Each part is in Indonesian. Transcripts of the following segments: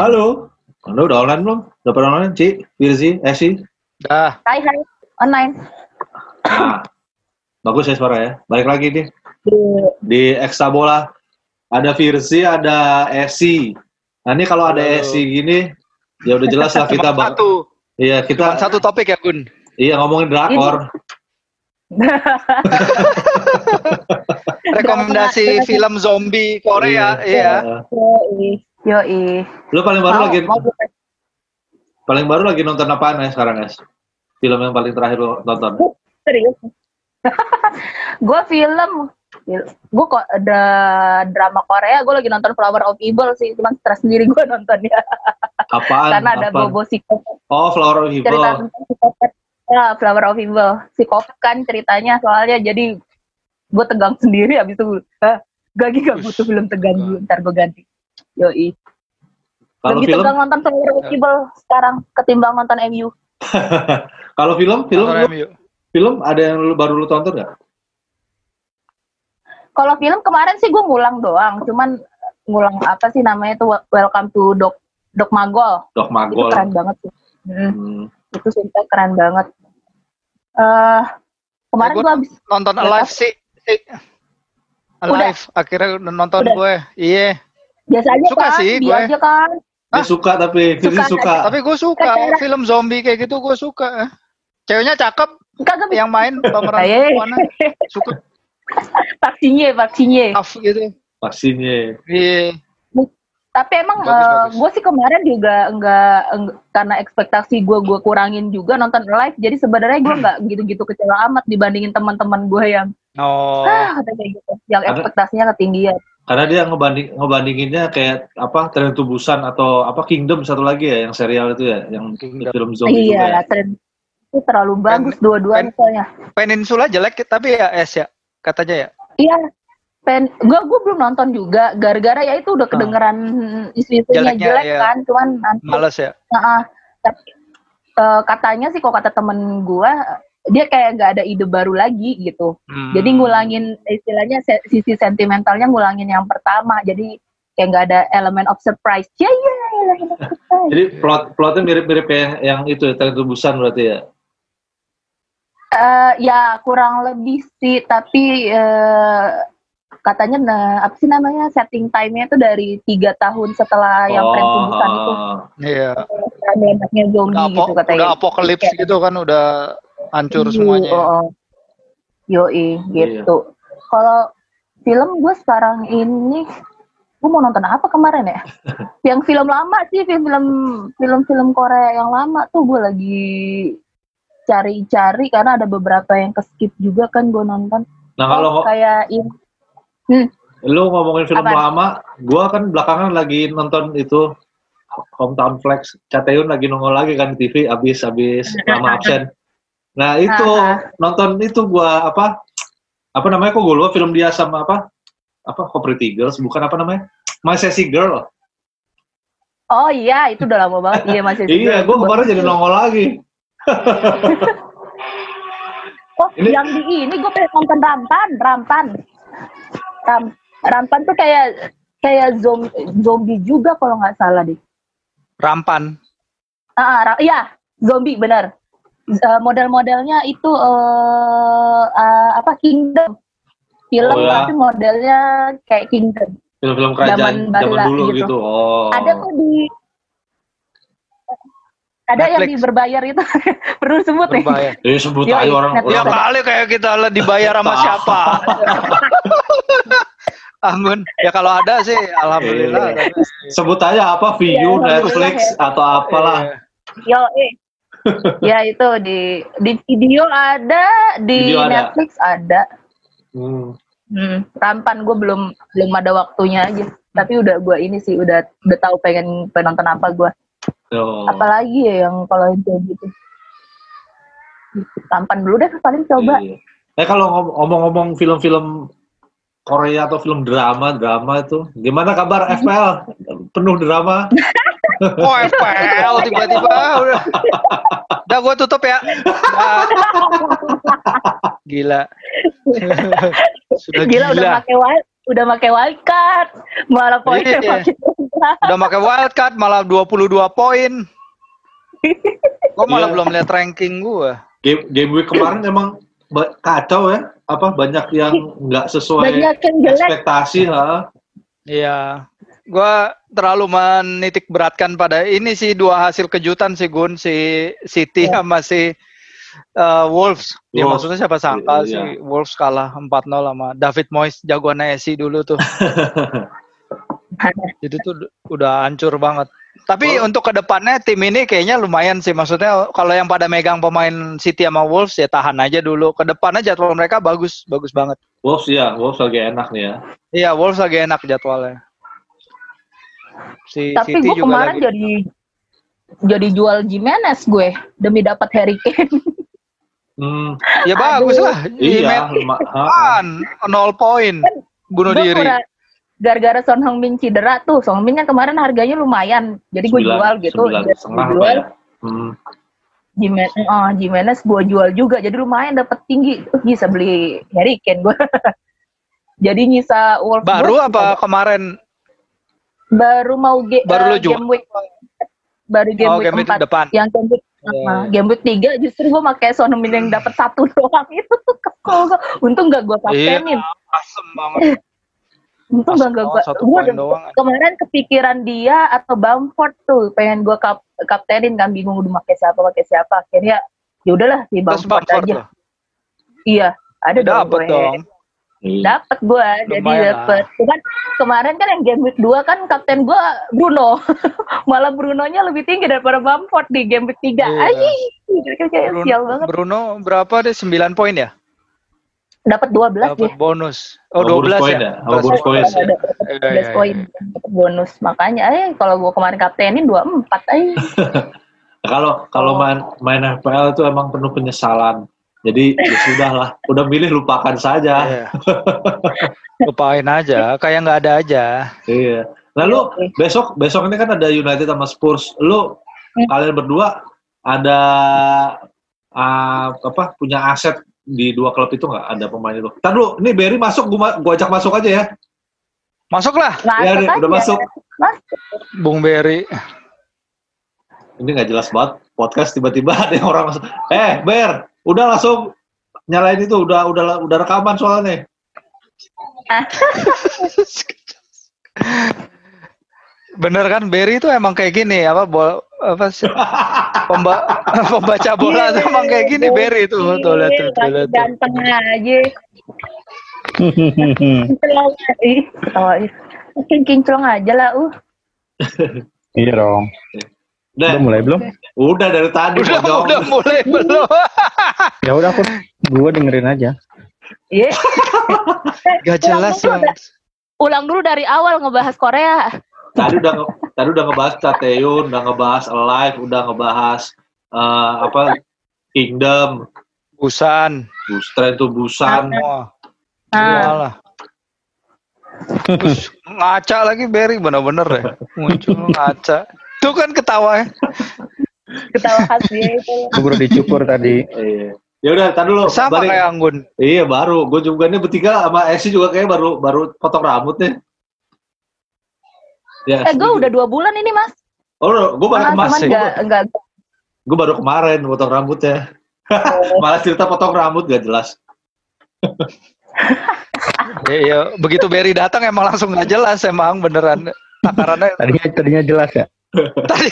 Halo. Anda udah online belum? Udah pernah online, Ci? Firzi? Esi? Dah. Hai hai online Nah, bagus ya suara ya. Balik lagi nih. di Di Eksa Bola. Ada Firzi, ada Esi. Nah ini kalau ada Halo. Esi gini, ya udah jelas lah kita Cuma satu. Iya Cuma kita satu topik ya, Gun. iya ngomongin drakor. Rekomendasi film zombie Korea, Iya. iya. Yoi. Lu paling baru Mau- lagi mau paling baru lagi nonton apaan ya sekarang, guys? Film yang paling terakhir lu tonton? serius. Gue film. Gue kok ada drama Korea gue lagi nonton Flower of Evil sih. Cuman stres sendiri gue nontonnya. Apaan? karena ada Apaan? bobo psikopat. Oh, Flower of cerita Evil. tentang psikopat. Ya Flower of Evil. Psikopat kan ceritanya soalnya. Jadi gue tegang sendiri abis itu Hah, gak gak butuh film tegang dulu. Ntar gue ganti yoi Kalau lebih film, tegang nonton Flower of Evil sekarang ketimbang nonton MU kalau film, film, lu- MU. film ada yang lu, baru lu tonton nggak? kalau film kemarin sih gue ngulang doang cuman ngulang apa sih namanya tuh Welcome to Dok Dok Magol Dok itu Magol. keren banget sih Hmm, Hmm. itu sumpah keren banget eh kemarin Ya, gua gue habis Nonton Alive sih. Alive, akhirnya udah nonton Udah. gue. Iya. Biasa aja Suka kan sih dia gue. aja kan Dia suka tapi Firzi Suka. suka. Tapi gue suka Kata- film zombie kayak gitu gue suka. Ceweknya cakep, kagak bisa yang main pemeran Eh. mana suka vaksinnya vaksinnya tough gitu. Vaksinnya. Iya. tapi emang Bagus, bagus. gue sih kemarin juga enggak, enggak karena ekspektasi gue gue kurangin juga nonton live jadi sebenarnya gue nggak gitu-gitu kecewa amat dibandingin teman-teman gue yang Oh. ah kata kayak gitu yang ekspektasinya ketinggian Karena dia ngebanding ngebandinginnya kayak apa Tren to Busan atau apa Kingdom satu lagi ya yang serial itu ya yang Kingdom. film zombie juga ya. iya tren itu terlalu bagus dua-duanya soalnya Peninsula jelek tapi ya es ya katanya ya. Iya, pen, gue gue belum nonton juga gara-gara ya itu udah kedengeran isu-isunya Jeleknya, jelek iya. kan, cuman nanti Males ya. Nah, tapi, eh, katanya sih kok kata temen gue dia kayak nggak ada ide baru lagi gitu. Hmm. Jadi ngulangin istilahnya se- sisi sentimentalnya ngulangin yang pertama. Jadi kayak nggak ada elemen of surprise. Ya ya, elemen of surprise. Jadi plot plotnya mirip-mirip kayak yang itu ya Tren to Busan berarti ya. Eh, ya kurang lebih sih, tapi eh, katanya nah, apa sih namanya setting time-nya itu dari tiga tahun setelah yang tren tubusan itu Iya. banyaknya zombie Udah, apo, gitu katanya. udah apokalips gitu kan udah hancur Iya, semuanya. oh, oh. Yoi, gitu. Kalau film gue sekarang ini, gue mau nonton apa kemarin ya? yang film lama sih, film-film film-film Korea yang lama tuh gue lagi cari-cari karena ada beberapa yang keskip juga kan gue nonton. Nah kalau Oh, kayak ini, lu ngomongin film Apaan? lama, gua kan belakangan lagi nonton itu Hometown Flex. Cateun lagi nongol lagi kan di TV abis abis lama absen. Nah itu Aha. nonton itu gua apa apa namanya kok gue lupa film dia sama apa apa kok Pretty Girls bukan apa namanya My Sassy Girl. oh iya itu udah lama banget iya masih. iya, gua kemarin jadi nongol lagi. Oh, Ini- yang di ini gue pengen nonton Rampan, Rampan. Ram, Rampan tuh kayak kayak zombie, zombie juga kalau nggak salah deh. Rampan. Ah, ra- iya, zombie bener. Eh, model-modelnya itu eh eh, apa Kingdom. Film Oh, ya. tapi modelnya kayak Kingdom. Film-film kerajaan Zaman zaman dulu gitu. gitu. Oh. Ada kok di ada yang Netflix. di berbayar itu perlu sebut nih. Berbayar. Eh sebut Yoi, aja orang. Netflix Ya kali kayak kita lah dibayar sama siapa. Ampun. Ya kalau ada sih alhamdulillah. Iya. sebut aja apa View, Iya, Netflix atau apalah. Iya. Yo, eh. ya itu di di video ada, di Video ada. Netflix ada. Hmm. Hmm, rampan gue belum belum ada waktunya aja. Tapi udah gue ini sih udah udah tahu pengen penonton apa gue. Oh. Apalagi ya yang kalau yang kayak gitu. Rampan dulu deh paling coba. Iya. Eh kalau ngom- ngomong-ngomong film-film Korea atau film drama, drama itu gimana kabar FPL? Penuh drama. Oh FPL tiba-tiba udah. Udah gue tutup ya. Gila. Sudah Gila, gila. udah pakai wild udah pakai wildcard malah poinnya makin Udah pakai wild card malah 22 poin. Gua malah Iya. belum lihat ranking gua. Game, game week kemarin emang kacau ya. Apa banyak yang nggak sesuai Banyak yang jelek. ekspektasi, ha? Iya. Gua terlalu menitik beratkan pada ini sih dua hasil kejutan sih Gun si City Iya. sama si uh, Wolves. Ya Wolves. maksudnya siapa sangka Iya. sih Wolves kalah 4-0 sama David Moyes jagoannya Esi dulu tuh. Itu tuh udah hancur banget. Tapi Oh. untuk ke depannya tim ini kayaknya lumayan sih. Maksudnya kalau yang pada megang pemain City sama Wolves ya tahan aja dulu. Ke depannya jadwal mereka bagus, bagus banget. Wolves ya, Wolves lagi enak nih ya. Iya, Wolves lagi enak jadwalnya. Si Tapi gue kemarin lagi. jadi jadi jual Jimenez gue demi dapat Harry Kane. Hmm, Ya bagus Aduh. lah. iya, kan, nol poin. Bunuh Gua diri. Gara-gara Son Heung-min cedera tuh, Son Heung-min kan kemarin harganya lumayan, jadi gue Sembilan- jual gitu. jual ya? Hmm. Jimenez, oh, Jimenez gue jual juga, jadi lumayan dapat tinggi. Uh, bisa beli Harry Kane gue. jadi nyisa Wolves Baru apa kemarin? Baru mau ge- Baru jual? game week, baru game oh, week game itu 4 depan. yang game week Iya, uh, iya. game week 3 justru gue pakai Son Heung-min yang dapat satu doang itu tuh kesel gua. untung gak gue Iya, kaptenin asem banget. untung Asem gak gue gue kemarin kepikiran dia atau Bamford tuh pengen gue kap kaptenin kan bingung udah pakai siapa pakai siapa akhirnya ya udahlah si Bamford, Bamford aja tuh. iya ada dong dong. Iya. dapet gue jadi dapet cuman kemarin kan yang game week 2 kan kapten gue Bruno malah Brunonya lebih tinggi daripada Bamford di game week 3 Iya. Aji, kayak Bruno, sial banget Bruno berapa deh? 9 poin ya? dapat 12 Dapat ya bonus. Oh, Oh, bonus 12 poin ya? ya? Oh, bonus poin. Dapat Iya, 12 iya, poin iya. dapat bonus makanya eh kalau gue kemarin kaptenin 24 ay Kalau kalau main main FPL itu emang penuh penyesalan. Jadi ya sudah lah, udah milih lupakan saja. Iya. Lupain aja, kayak nggak ada aja. Iya. Lalu besok besok ini kan ada United sama Spurs. Lu Hmm. kalian berdua ada ah, apa punya aset di dua klub itu nggak ada pemain itu? Ntar lu, ini Berry masuk, gua, gua ajak masuk aja ya. Masuklah, Ya, Masuk nih, udah aja. masuk. Masuk. Bung Berry. Ini nggak jelas banget podcast tiba-tiba ada yang orang masuk. Eh, Ber, udah langsung nyalain itu, udah udah udah rekaman soalnya. Bener kan Berry itu emang kayak gini apa bol apa sih pemba, pembaca bola tuh emang kayak gini Berry itu tuh lihat tuh, tuh, lihat. Ganteng aja. Kinclong aja. Oh, Makin kinclong aja lah, uh. Iya dong. Udah, Udah mulai belum? udah dari tadi. Udah udah mulai belum? Ya udah aku gua dengerin aja. Iya. Gak jelas Ulang dulu. Ulang dulu dari awal ngebahas Korea. tadi udah nge- tadi udah ngebahas Tateun, udah ngebahas Alive, udah ngebahas eh, apa Kingdom, Busan. Busan itu Busan. Wah, Nah, iyalah. Terus ngaca lagi Berry bener-bener deh. Muncul ngaca. Tuh kan ketawa ya. ketawa khas dia itu. Baru dicukur tadi. Iya. Ya udah, tadi dulu. Sama balik. kayak Anggun. Iya baru. Gue juga ini bertiga sama Esi juga kayak baru baru potong rambutnya. Ya, Eh, gue udah dua bulan ini, Mas. Oh, gue baru Ah, kemarin. enggak, enggak. Gue baru kemarin potong rambutnya. Malah cerita potong rambut gak jelas. Iya, iya. begitu Berry datang emang langsung nggak jelas emang beneran takarannya Tadinya tadinya jelas ya. tadi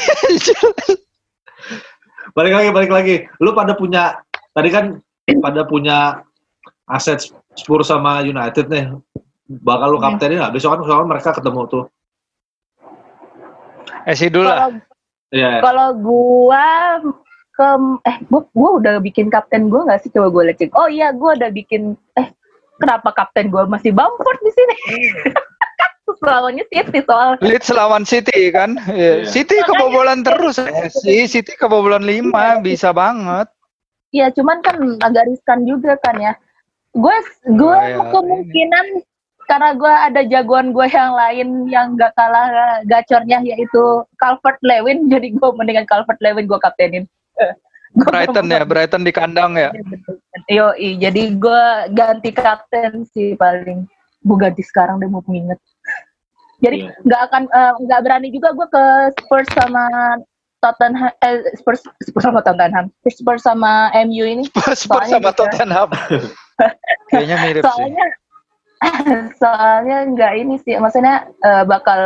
Balik lagi, balik lagi. Lu pada punya tadi kan pada punya aset Spurs sama United nih. Bakal lu Hmm. kaptenin nggak? Besok kan soalnya mereka ketemu tuh. Esi dulu lah. Kalau Iya. kalau gua ke eh gua, gua udah bikin kapten gua nggak sih coba gua lihat oh iya gua udah bikin eh kenapa kapten gua masih Bamford di sini Terus lawannya City soal Leeds lawan City kan. Iya. Iya. City kebobolan terus. Esi City kebobolan 5 bisa banget. Ya cuman kan agak riskan juga kan ya gue gue Oh, ya. kemungkinan karena gue ada jagoan gue yang lain yang gak kalah gacornya yaitu Calvert Lewin jadi gue mendingan Calvert Lewin gue kaptenin Brighton ya, Brighton di kandang ya. Yo, jadi gue ganti kapten sih paling. Gue ganti sekarang deh mau mengingat. Jadi Iya. nggak akan eh, nggak berani juga gue ke Spurs sama Tottenham eh, Spurs Spurs sama Tottenham Spurs sama MU ini Spurs Soalnya sama bisa. Tottenham. Kayaknya mirip sih. soalnya soalnya nggak ini sih maksudnya eh, bakal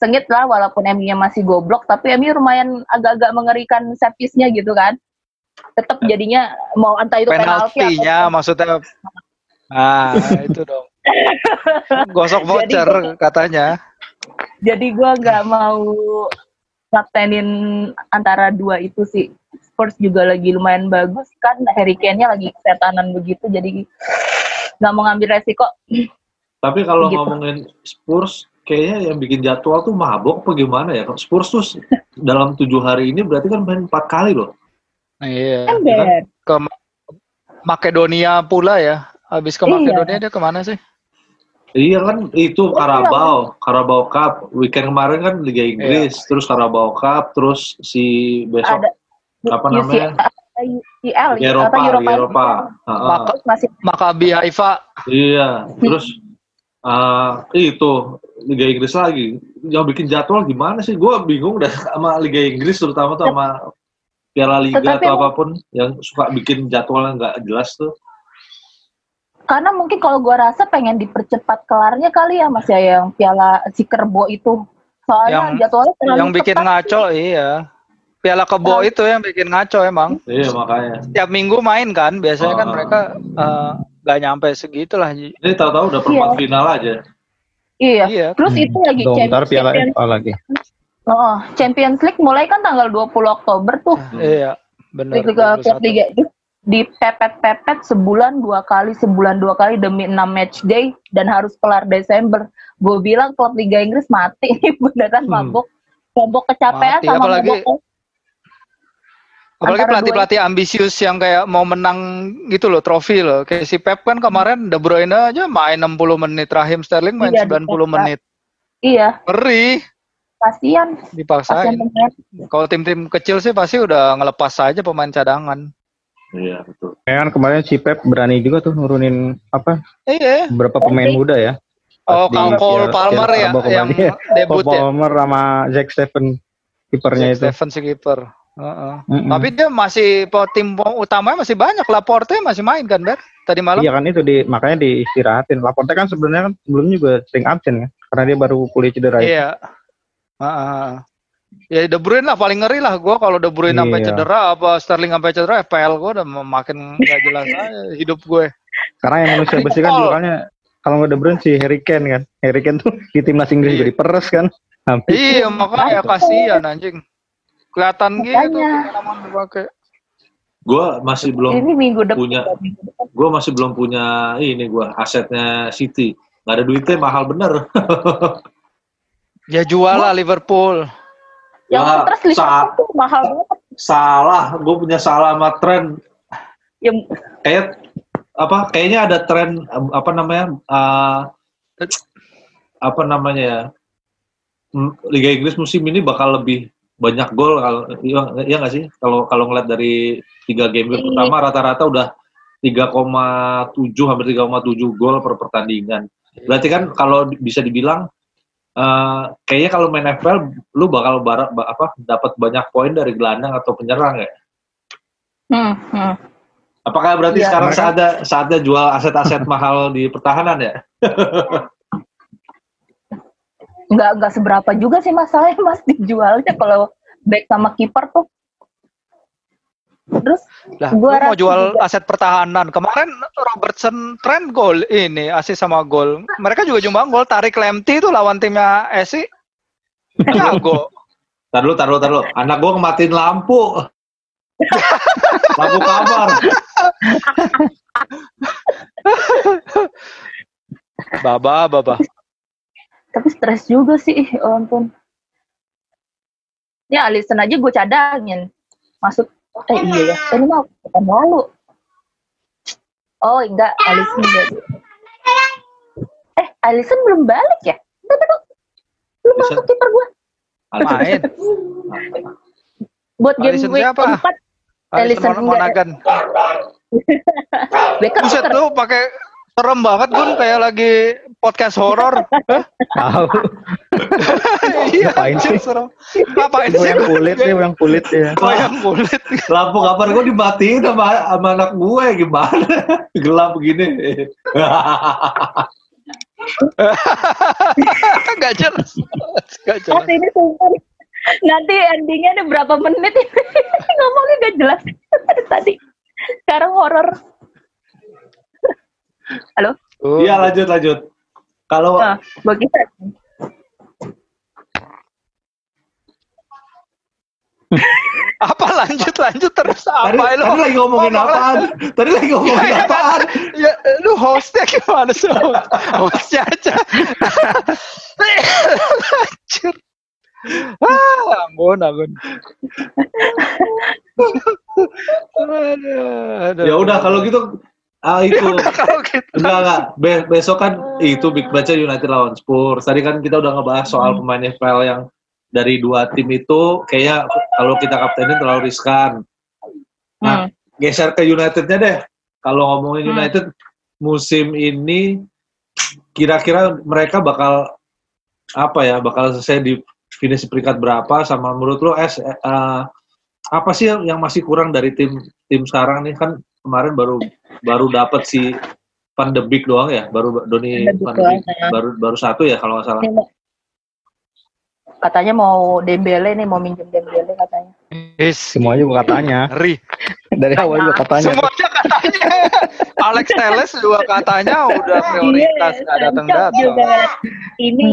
sengit lah walaupun MU-nya masih goblok tapi MU lumayan agak-agak mengerikan set piece-nya gitu kan tetap jadinya mau entah itu penalti Penaltinya maksudnya Ah, itu dong. Gosok voucher katanya. jadi gua nggak mau ngaptenin antara dua itu sih Spurs juga lagi lumayan bagus kan Harry Kane-nya lagi kesetanan begitu jadi nggak mau ngambil resiko Tapi kalau Gitu. ngomongin Spurs, kayaknya yang bikin jadwal tuh mabok apa gimana ya? Spurs tuh dalam tujuh hari ini berarti kan main empat kali loh. Iya. ember Ke Makedonia pula ya. Habis ke Iya. Makedonia dia ke mana sih? Iya kan itu Oh, Carabao, Carabao Cup. Weekend kemarin kan Liga Inggris, terus Carabao Cup, terus si besok ada apa namanya? UCL Eropa, apa Eropa, Eropa. Heeh. Maka- masih Maccabi Haifa. Iya, terus eh itu Liga Inggris lagi. Yang bikin jadwal gimana sih? Gue bingung dah sama Liga Inggris terutama tuh sama Piala Liga Tetapi atau apa pun yang suka bikin jadwalnya nggak jelas tuh. Karena mungkin kalau gua rasa pengen dipercepat kelarnya kali ya Mas ya yang Piala si Kerbo itu. Soalnya Yang- jadwalnya terlalu Yang bikin ketat ngaco, iya. Piala kebo Terlalu- itu yang bikin ngaco emang. Iya makanya. Tiap minggu main kan, biasanya kan Ah. mereka eh, nggak nyampe segitulah. Ini tahu-tahu udah perempat Iya. final aja. Iya. Iya. Terus itu lagi Dong, ntar Champions, piala FA lagi. oh, Champions League mulai kan tanggal 20 Oktober tuh. Iya, benar. Liga klub 21. liga itu dipepet-pepet sebulan dua kali, sebulan dua kali demi 6 match day dan harus kelar Desember. Gue bilang klub Liga Inggris mati ini beneran Hmm. mabuk. Mabuk kecapean Mati, sama apalagi- mabuk Apalagi pelatih-pelatih ambisius yang kayak mau menang gitu loh, trofi loh. Kayak si Pep kan kemarin De Bruyne aja main 60 menit, Raheem Sterling main Iya, 90 dipaksa. menit. Iya, Ngeri. Kasihan dipaksain. Kalau tim-tim kecil sih pasti udah ngelepas saja pemain cadangan. Iya betul. Kayak kan kemarin si Pep berani juga tuh nurunin apa Iya. beberapa pemain muda ya. Oh, Kang Cole Palmer ya yang kemarin. Iya. debut Cole ya. Palmer sama Jack Stephen kipernya itu. Stephen si kiper. Heeh. Mm-mm. Tapi dia masih po- tim utamanya masih banyak. Laporte masih main kan, Ber? Tadi malam. Iya kan itu di makanya diistirahatin. Laporte kan sebenarnya kan sebelumnya juga sering absen kan karena dia baru pulih cedera. itu. Iya. Heeh. Ya De Bruyne lah paling ngeri lah gua kalau De Bruyne sampai Iya. cedera apa Sterling sampai cedera FPL gua udah makin nggak jelas aja hidup gue. Karena yang manusia besi kan kan kalau nggak De Bruyne si Harry Kane kan. Harry Kane tuh di timnas Inggris Iya. jadi peres kan. Hampir. Iya, makanya kasihan anjing. Kelihatan gitu dipakai. Gue masih belum Ini minggu depan. punya. gue masih belum punya ini gue asetnya City. Nggak ada duitnya mahal bener. Ya jual lah Liverpool. Yang Wah, terus tuh mahal banget. Salah, gue punya salah sama tren. Yang Kayak apa? Kayaknya ada tren apa namanya? uh, apa namanya ya? Liga Inggris musim ini bakal lebih banyak gol kalau iya iya nggak sih? Kalau kalau ngeliat dari tiga game Iya. pertama rata-rata udah 3,7 hampir 3,7 gol per pertandingan. Berarti kan kalau bisa dibilang eh kayaknya kalau main FPL lu bakal bara- ba- apa dapat banyak poin dari gelandang atau penyerang ya. hmm, hmm. Apakah berarti Iya. sekarang Mereka- saatnya saatnya jual aset-aset mahal di pertahanan ya? nggak nggak seberapa juga sih masalahnya mas dijualnya kalau back sama kiper tuh. Terus Lah, Gua mau jual juga. aset pertahanan. Kemarin Robertson Trent gol ini asis sama gol. Mereka juga nyumbang gol tarik Lemty itu lawan timnya Esi. Jago. Taruh, taruh, taruh. Anak gua ngematiin lampu. lampu kamar. Baba, baba. tapi stres juga sih, oh ampun. Ya Alisson aja gue cadangin. Masuk, eh iya ya, Eh, ini mau pekan lalu. Oh enggak, Alisson enggak. Eh, Alisson belum balik ya? Enggak, belum. Belum masuk kiper gue. Main. Buat game Alisson week siapa? keempat, enggak. Monaghan. Beckham lu pakai Serem banget Gun kayak lagi podcast horor. Tahu. Iya, Ngapain sih? serem. Ngapain sih? yang kulit nih, yang kulit ya. Oh, yang kulit. Lampu kamar gue dimatiin sama, sama anak gue gimana? Gelap begini. Gak jelas. Gak Mas jelas. ini sumpah. Nanti endingnya ada berapa menit ini ngomongnya gak jelas tadi. Sekarang horor. Halo, Oh, Iya lanjut lanjut. Kalau nah, bagi saya. apa lanjut lanjut terus tadi, apa lu? tadi lagi ngomongin Ngomong apaan? Tadi lagi ngomongin iya, apaan? Ya, lu hostnya gimana sih? Hostnya aja. Anjir. Ah, ampun, ampun. Aduh, aduh. Ya udah kalau gitu ah itu kalau gitu. enggak enggak Be- besok kan itu Big Baca United lawan Spurs. Tadi kan kita udah ngebahas soal pemain FPL yang dari dua tim itu kayaknya kalau kita kaptenin terlalu riskan. Nah, Hmm. geser ke Unitednya deh. Kalau ngomongin Hmm. United musim ini kira-kira mereka bakal apa ya? Bakal selesai di finish peringkat berapa sama menurut lo es eh, eh, apa sih yang, yang masih kurang dari tim tim sekarang nih kan kemarin baru baru dapat si Van de Beek doang ya, baru Doni Van de Beek ya. baru baru satu ya kalau nggak salah. Katanya mau Dembele nih, mau minjem Dembele katanya. Is, Semuanya juga katanya. ngeri. Dari awal juga katanya. Semuanya katanya. Alex Teles juga katanya udah prioritas Iya, nggak datang datang. Ini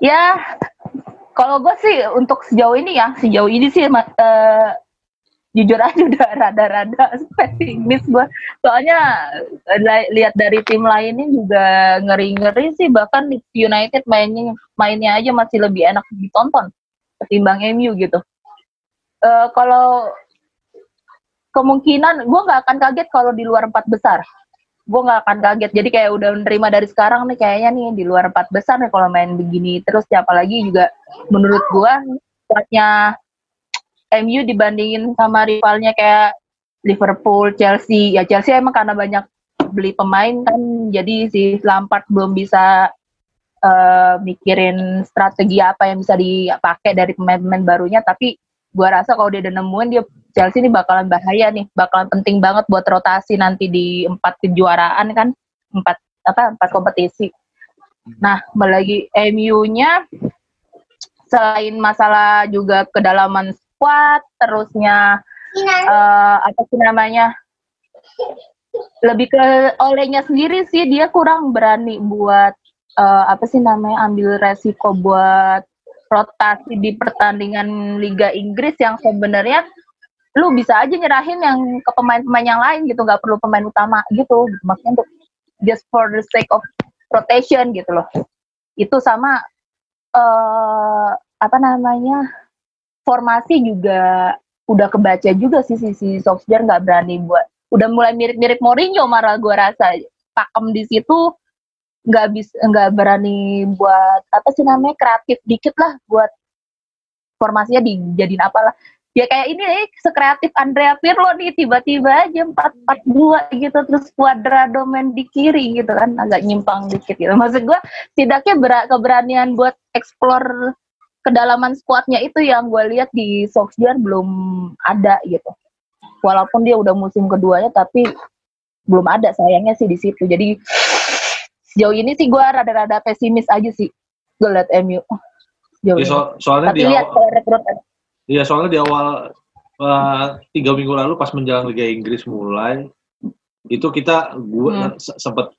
ya kalau gue sih untuk sejauh ini ya sejauh ini sih eh, jujur aja udah rada-rada pesimis gue soalnya eh, li- lihat dari tim lainnya juga ngeri-ngeri sih. Bahkan United mainnya mainnya aja masih lebih enak ditonton ketimbang MU gitu. Eh, kalau kemungkinan gue nggak akan kaget kalau di luar empat besar. Gue nggak akan kaget. Jadi kayak udah menerima dari sekarang nih kayaknya nih di luar empat besar nih kalau main begini terus. Siapa lagi juga menurut gue kuatnya MU dibandingin sama rivalnya kayak Liverpool, Chelsea. Ya Chelsea emang karena banyak beli pemain kan jadi si Lampard belum bisa eh, mikirin strategi apa yang bisa dipakai dari pemain-pemain barunya. Tapi gua rasa kalau dia udah nemuin dia Chelsea ini bakalan bahaya nih, bakalan penting banget buat rotasi nanti di empat kejuaraan kan, empat apa empat kompetisi. Nah, lagi MU-nya selain masalah juga kedalaman squad, terusnya eh, apa sih namanya lebih ke olehnya sendiri sih dia kurang berani buat eh, apa sih namanya ambil resiko buat rotasi di pertandingan Liga Inggris yang sebenarnya lu bisa aja nyerahin yang ke pemain-pemain yang lain gitu nggak perlu pemain utama gitu. Maksudnya untuk just for the sake of rotation gitu loh. Itu sama eh apa namanya formasi juga udah kebaca juga sih si, si Solskjaer nggak berani buat udah mulai mirip-mirip Mourinho malah gua rasa. Pakem di situ nggak bisa nggak berani buat apa sih namanya kreatif dikit lah buat formasinya dijadiin apalah ya kayak ini nih sekreatif Andrea Pirlo nih tiba-tiba aja empat empat dua gitu terus Cuadrado main di kiri gitu kan agak nyimpang dikit gitu. Maksud gua tidaknya ber- keberanian buat explore kedalaman squadnya itu yang gue lihat di Solskjaer belum ada gitu. Walaupun dia udah musim keduanya tapi belum ada sayangnya sih di situ. Jadi sejauh ini sih gue rada-rada pesimis aja sih. Gue liat MU sejauh Ya, so- soalnya tapi di lihat awal, kalau rekrutan iya soalnya di awal eh, tiga minggu lalu pas menjelang Liga Inggris mulai itu kita gua Hmm. se- sempet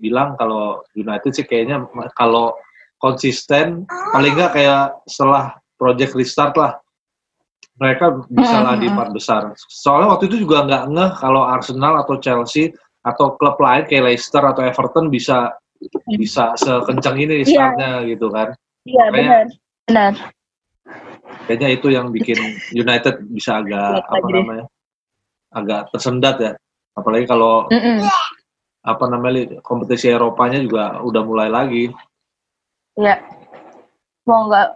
bilang kalau United sih kayaknya kalau konsisten. Paling nggak kayak setelah project restart lah mereka bisa Hmm, lah di hmm, empat besar soalnya waktu itu juga nggak ngeh kalau Arsenal atau Chelsea atau klub lain kayak Leicester atau Everton bisa bisa sekencang ini Iya. startnya gitu kan. Iya Makanya- benar benar. kayaknya itu yang bikin United bisa agak Lihat apa namanya agak tersendat ya. Apalagi kalau Mm-mm. apa namanya kompetisi Eropanya juga udah mulai lagi ya mau nggak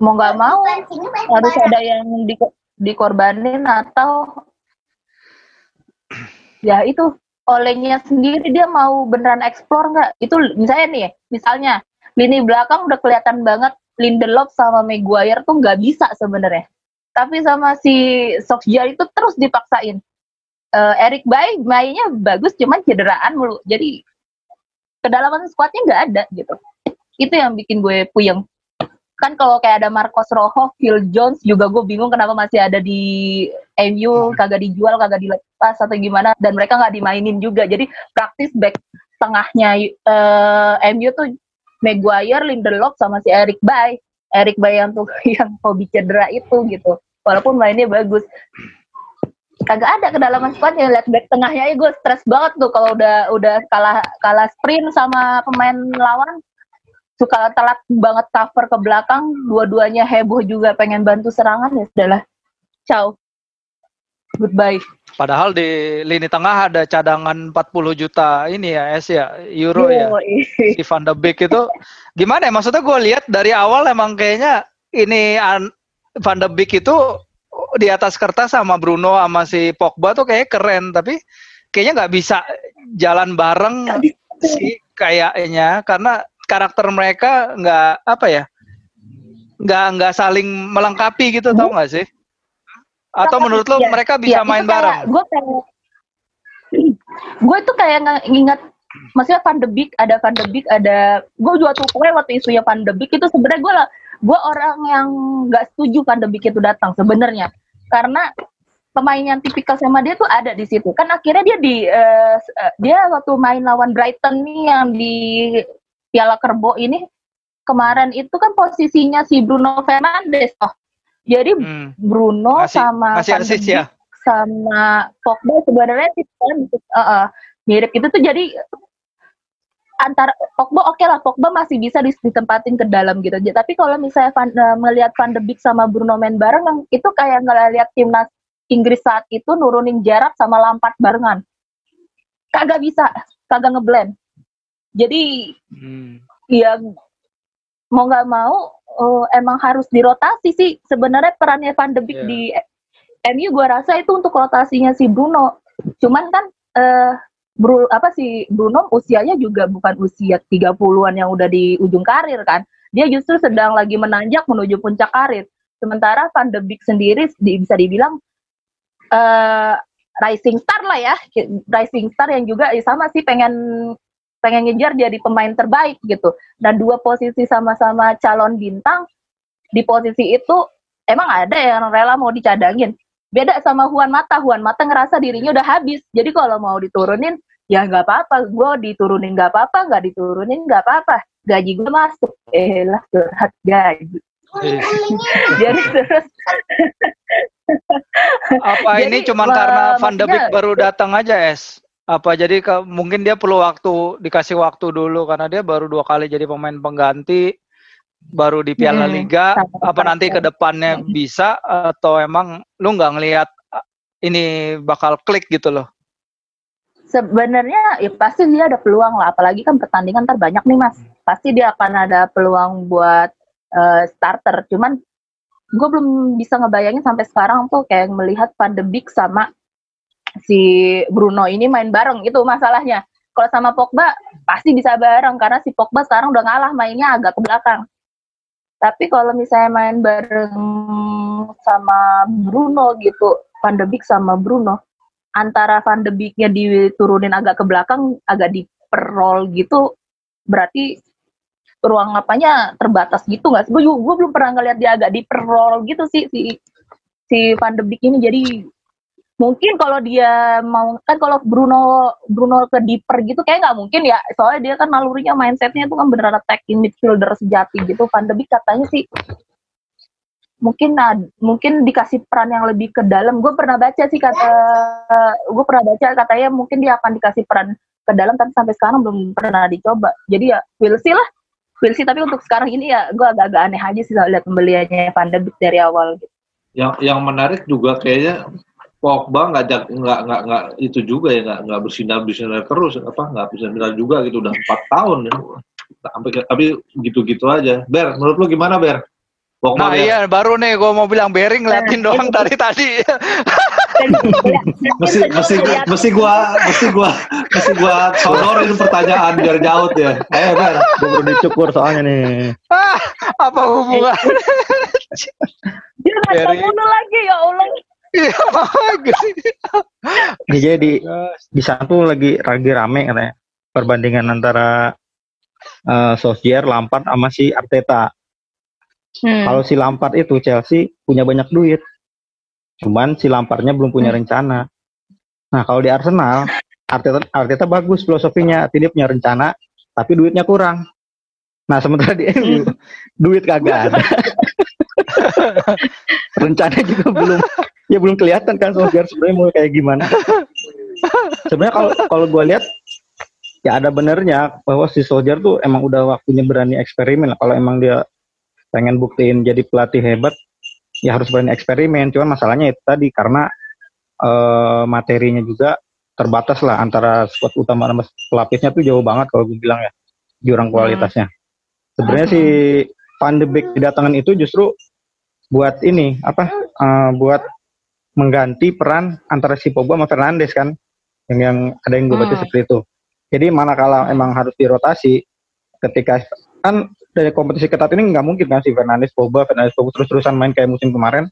mau nggak mau harus ada yang di, dikorbanin atau ya itu olehnya sendiri dia mau beneran explore nggak? Itu misalnya nih, misalnya lini belakang udah kelihatan banget Lindelof sama Maguire tuh nggak bisa sebenarnya. Tapi sama si Solskjaer itu terus dipaksain. Uh, Eric Bay mainnya bagus cuman cederaan mulu. Jadi kedalaman squadnya nggak ada gitu. Itu yang bikin gue puyeng kan kalau kayak ada Marcos Rojo, Phil Jones juga gue bingung kenapa masih ada di MU, hmm. kagak dijual, kagak dilepas atau gimana dan mereka nggak dimainin juga. Jadi praktis back tengahnya uh, eh, MU tuh Maguire, Lindelof sama si Eric Bay. Eric Bay yang tuh yang hobi cedera itu gitu. Walaupun mainnya bagus. Kagak ada kedalaman squadnya lihat back tengahnya ya gue stres banget tuh kalau udah udah kalah kalah sprint sama pemain lawan suka telat banget cover ke belakang, dua-duanya heboh juga pengen bantu serangan ya sudahlah. Ciao. Goodbye. Padahal di lini tengah ada cadangan 40 juta ini ya es ya euro ya. Si Van de Beek itu gimana ya maksudnya gue lihat dari awal emang kayaknya ini Van de Beek itu di atas kertas sama Bruno sama si Pogba tuh kayak keren tapi kayaknya nggak bisa jalan bareng sih kayaknya karena karakter mereka nggak apa ya nggak nggak saling melengkapi gitu tau nggak sih? Atau menurut lo ya, mereka bisa ya, main bareng? gue kayak gue tuh kayak nginget maksudnya Van de Beek ada Van de Beek ada gue juga tuh pokoknya waktu isunya Van de Beek itu sebenarnya gue gue orang yang nggak setuju Van de Beek itu datang sebenarnya. Karena pemain yang tipikal sama dia tuh ada di situ. Kan akhirnya dia di uh, dia waktu main lawan Brighton nih yang di Piala Kerbo ini kemarin itu kan posisinya si Bruno Fernandes toh. Jadi hmm. Bruno masih, sama masih asis, ya? sama Pogba sebenarnya kan uh, uh, mirip itu tuh jadi antara Pogba oke okay lah Pogba masih bisa ditempatin ke dalam gitu. Tapi kalau misalnya Van, uh, melihat Van de Beek sama Bruno main bareng yang itu kayak ngeliat timnas Inggris saat itu nurunin jarak sama Lampard barengan. Kagak bisa, kagak ngeblend. Jadi hmm. ya mau nggak mau uh, emang harus dirotasi sih sebenarnya perannya Van de Beek yeah. di MU gue rasa itu untuk rotasinya si Bruno. Cuman kan uh, Bru, apa sih Bruno usianya juga bukan usia 30-an yang udah di ujung karir kan. Dia justru sedang lagi menanjak menuju puncak karir. Sementara Van de Beek sendiri di, bisa dibilang uh, rising star lah ya, rising star yang juga ya sama sih pengen pengen ngejar jadi pemain terbaik gitu. Dan dua posisi sama-sama calon bintang di posisi itu emang ada yang rela mau dicadangin. Beda sama Juan Mata. Juan Mata ngerasa dirinya udah habis. Jadi kalau mau diturunin ya nggak apa-apa. Gue diturunin nggak apa-apa, nggak diturunin nggak apa-apa. Gaji gue masuk. Eh lah curhat gaji. jadi terus apa jadi, ini cuma karena Van de Beek baru datang aja es apa jadi ke, mungkin dia perlu waktu dikasih waktu dulu karena dia baru dua kali jadi pemain pengganti baru di Piala hmm, Liga. apa nanti ke depannya hmm. bisa atau emang lu nggak ngelihat ini bakal klik gitu loh? Sebenarnya ya pasti dia ada peluang lah apalagi kan pertandingan terbanyak nih mas. Pasti dia akan ada peluang buat uh, starter. Cuman gue belum bisa ngebayangin sampai sekarang tuh kayak melihat pandemik sama si Bruno ini main bareng itu masalahnya. Kalau sama Pogba pasti bisa bareng karena si Pogba sekarang udah ngalah mainnya agak ke belakang. Tapi kalau misalnya main bareng sama Bruno gitu, Van de Beek sama Bruno, antara Van de Beek-nya diturunin agak ke belakang, agak di perroll gitu, berarti ruang apanya terbatas gitu nggak sih? Gue belum pernah ngeliat dia agak di perroll gitu sih si si Van de Beek ini jadi mungkin kalau dia mau kan kalau Bruno Bruno ke deeper gitu kayak nggak mungkin ya. Soalnya dia kan nalurinya mindsetnya itu kan beneran attacking midfielder sejati gitu. Van de Beek katanya sih mungkin nah, mungkin dikasih peran yang lebih ke dalam. Gue pernah baca sih kata uh, gue pernah baca katanya mungkin dia akan dikasih peran ke dalam tapi sampai sekarang belum pernah dicoba. Jadi ya will see lah. Will see. Tapi untuk sekarang ini ya gue agak-agak aneh aja sih lihat pembeliannya Van de Beek dari awal. Gitu. yang yang menarik juga kayaknya Pogba nggak nggak nggak nggak itu juga ya nggak nggak bersinar bersinar terus apa nggak bersinar juga gitu udah empat tahun ya sampai tapi gitu-gitu aja Ber menurut lu gimana Ber Pogba nah ya? iya baru nih gue mau bilang Bering ngeliatin doang dari tadi mesti mesti mesti gua mesti gua Mesti gua sonorin pertanyaan biar jauh ya. Eh, Ber, gue baru dicukur soalnya nih. Ah, apa hubungan? Dia nggak lagi ya Allah. Iya, bagus. Jadi di sana tuh lagi lagi rame katanya perbandingan antara eh Solskjaer, Lampard sama si Arteta. Hmm. Kalau si Lampard itu Chelsea punya banyak duit. Cuman si Lampardnya belum punya rencana. Nah, kalau di Arsenal, Arteta Arteta bagus filosofinya, artinya dia punya rencana, tapi duitnya kurang. Nah, sementara di MU duit kagak ada. rencana juga belum ya belum kelihatan kan Solskjaer sebenarnya mau kayak gimana. Sebenarnya kalau kalau gue lihat ya ada benernya bahwa si Solskjaer tuh emang udah waktunya berani eksperimen. Kalau emang dia pengen buktiin jadi pelatih hebat ya harus berani eksperimen cuman masalahnya itu tadi karena eh, materinya juga terbatas lah antara squad utama sama pelapisnya tuh jauh banget kalau gue bilang ya jurang kualitasnya sebenarnya si Van de Beek kedatangan itu justru buat ini apa eh, buat mengganti peran antara si Pogba sama Fernandes kan? Yang yang ada yang gue baca Hmm. seperti itu. Jadi manakala emang harus dirotasi ketika kan dari kompetisi ketat ini nggak mungkin kan si Fernandes Pogba Fernandes Pogba terus-terusan main kayak musim kemarin.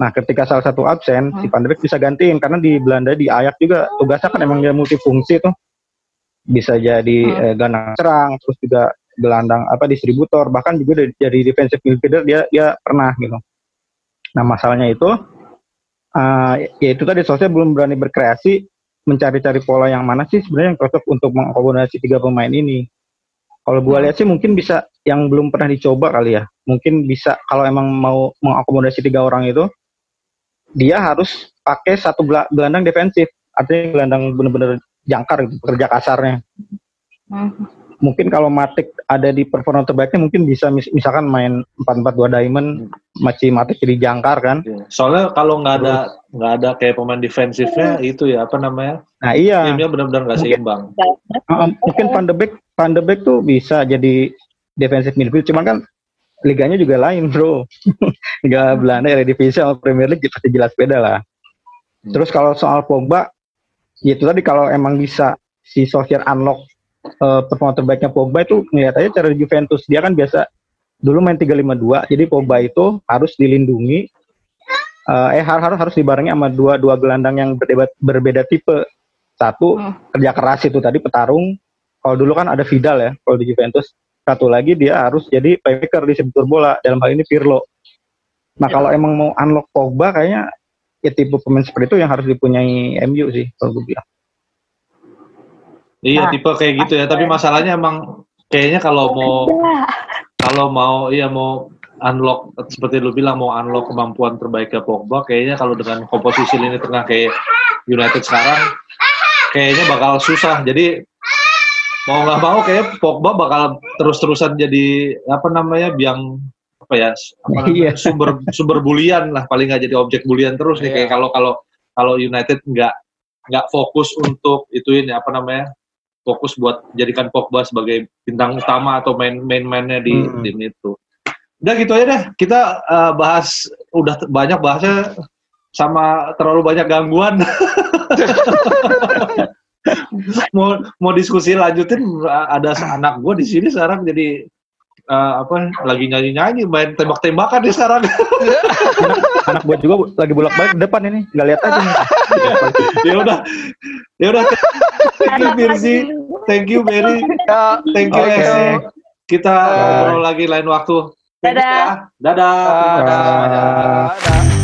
Nah ketika salah satu absen si Van de Beek bisa gantiin karena di Belanda di Ajax juga tugasnya kan emang dia multifungsi tuh. Bisa jadi Hmm. eh, gelandang serang terus juga gelandang apa distributor bahkan juga dari- jadi defensive midfielder dia dia pernah gitu. Nah masalahnya itu eh ya itu tadi Solskjaer belum berani berkreasi mencari-cari pola yang mana sih sebenarnya yang cocok untuk mengakomodasi tiga pemain ini. Kalau gua lihat sih mungkin bisa yang belum pernah dicoba kali ya. Mungkin bisa kalau emang mau mengakomodasi tiga orang itu dia harus pakai satu gela- gelandang defensif. Artinya gelandang bener-bener jangkar gitu pekerja kasarnya. Hmm. Mungkin kalau Matic ada di performa terbaiknya mungkin bisa mis- misalkan main 4-4-2 diamond masih Matic jadi jangkar kan? Iya. Soalnya kalau nggak ada nggak ada kayak pemain defensifnya itu ya apa namanya? Nah iya. Timnya benar-benar nggak seimbang. Uh, mungkin Van de Beek Van de Beek tuh bisa jadi defensive midfield cuman kan liganya juga lain bro. Liga Belanda Eredivisie sama Premier League pasti jelas beda lah. Hmm. terus kalau soal Pogba ya itu tadi kalau emang bisa si Solskjaer unlock uh, performa terbaiknya Pogba itu ngeliat aja cara Juventus. Dia kan biasa dulu main 352 jadi Pogba itu harus dilindungi. Uh, eh harus harus dibarengi sama dua dua gelandang yang berbeda, berbeda tipe. Satu Hmm. kerja keras itu tadi petarung. Kalau dulu kan ada Vidal ya kalau di Juventus. Satu lagi dia harus jadi playmaker di sebuah bola dalam hal ini Pirlo. Nah kalau emang mau unlock Pogba kayaknya ya tipe pemain seperti itu yang harus dipunyai MU sih kalau gue bilang Iya Nah. tipe kayak gitu ya. Tapi masalahnya emang kayaknya kalau mau Ya. kalau mau iya mau unlock seperti lu bilang mau unlock kemampuan terbaiknya Pogba kayaknya kalau dengan komposisi lini tengah kayak United sekarang kayaknya bakal susah. Jadi mau nggak mau kayak Pogba bakal terus-terusan jadi apa namanya biang apa ya apa namanya, Iya. sumber sumber bulian lah paling nggak jadi objek bulian terus nih Iya. kayak kalau kalau kalau United nggak nggak fokus untuk ituin ya apa namanya fokus buat jadikan Pogba sebagai bintang utama atau main main mainnya di Hmm. tim itu. Udah gitu aja deh. Kita eh, bahas udah banyak bahasnya sama terlalu banyak gangguan. mau mau diskusi lanjutin ada anak gue di sini sekarang jadi eh, apa lagi nyanyi nyanyi main tembak tembakan di sekarang. anak buat juga lagi bolak balik depan ini nggak lihat aja nih ya udah ya udah. Thank you Birzi, thank you Ya, thank you. Esi. Kita ngobrol lagi lain waktu. Dadah. Dadah. dadah, Dadah. dadah, dadah.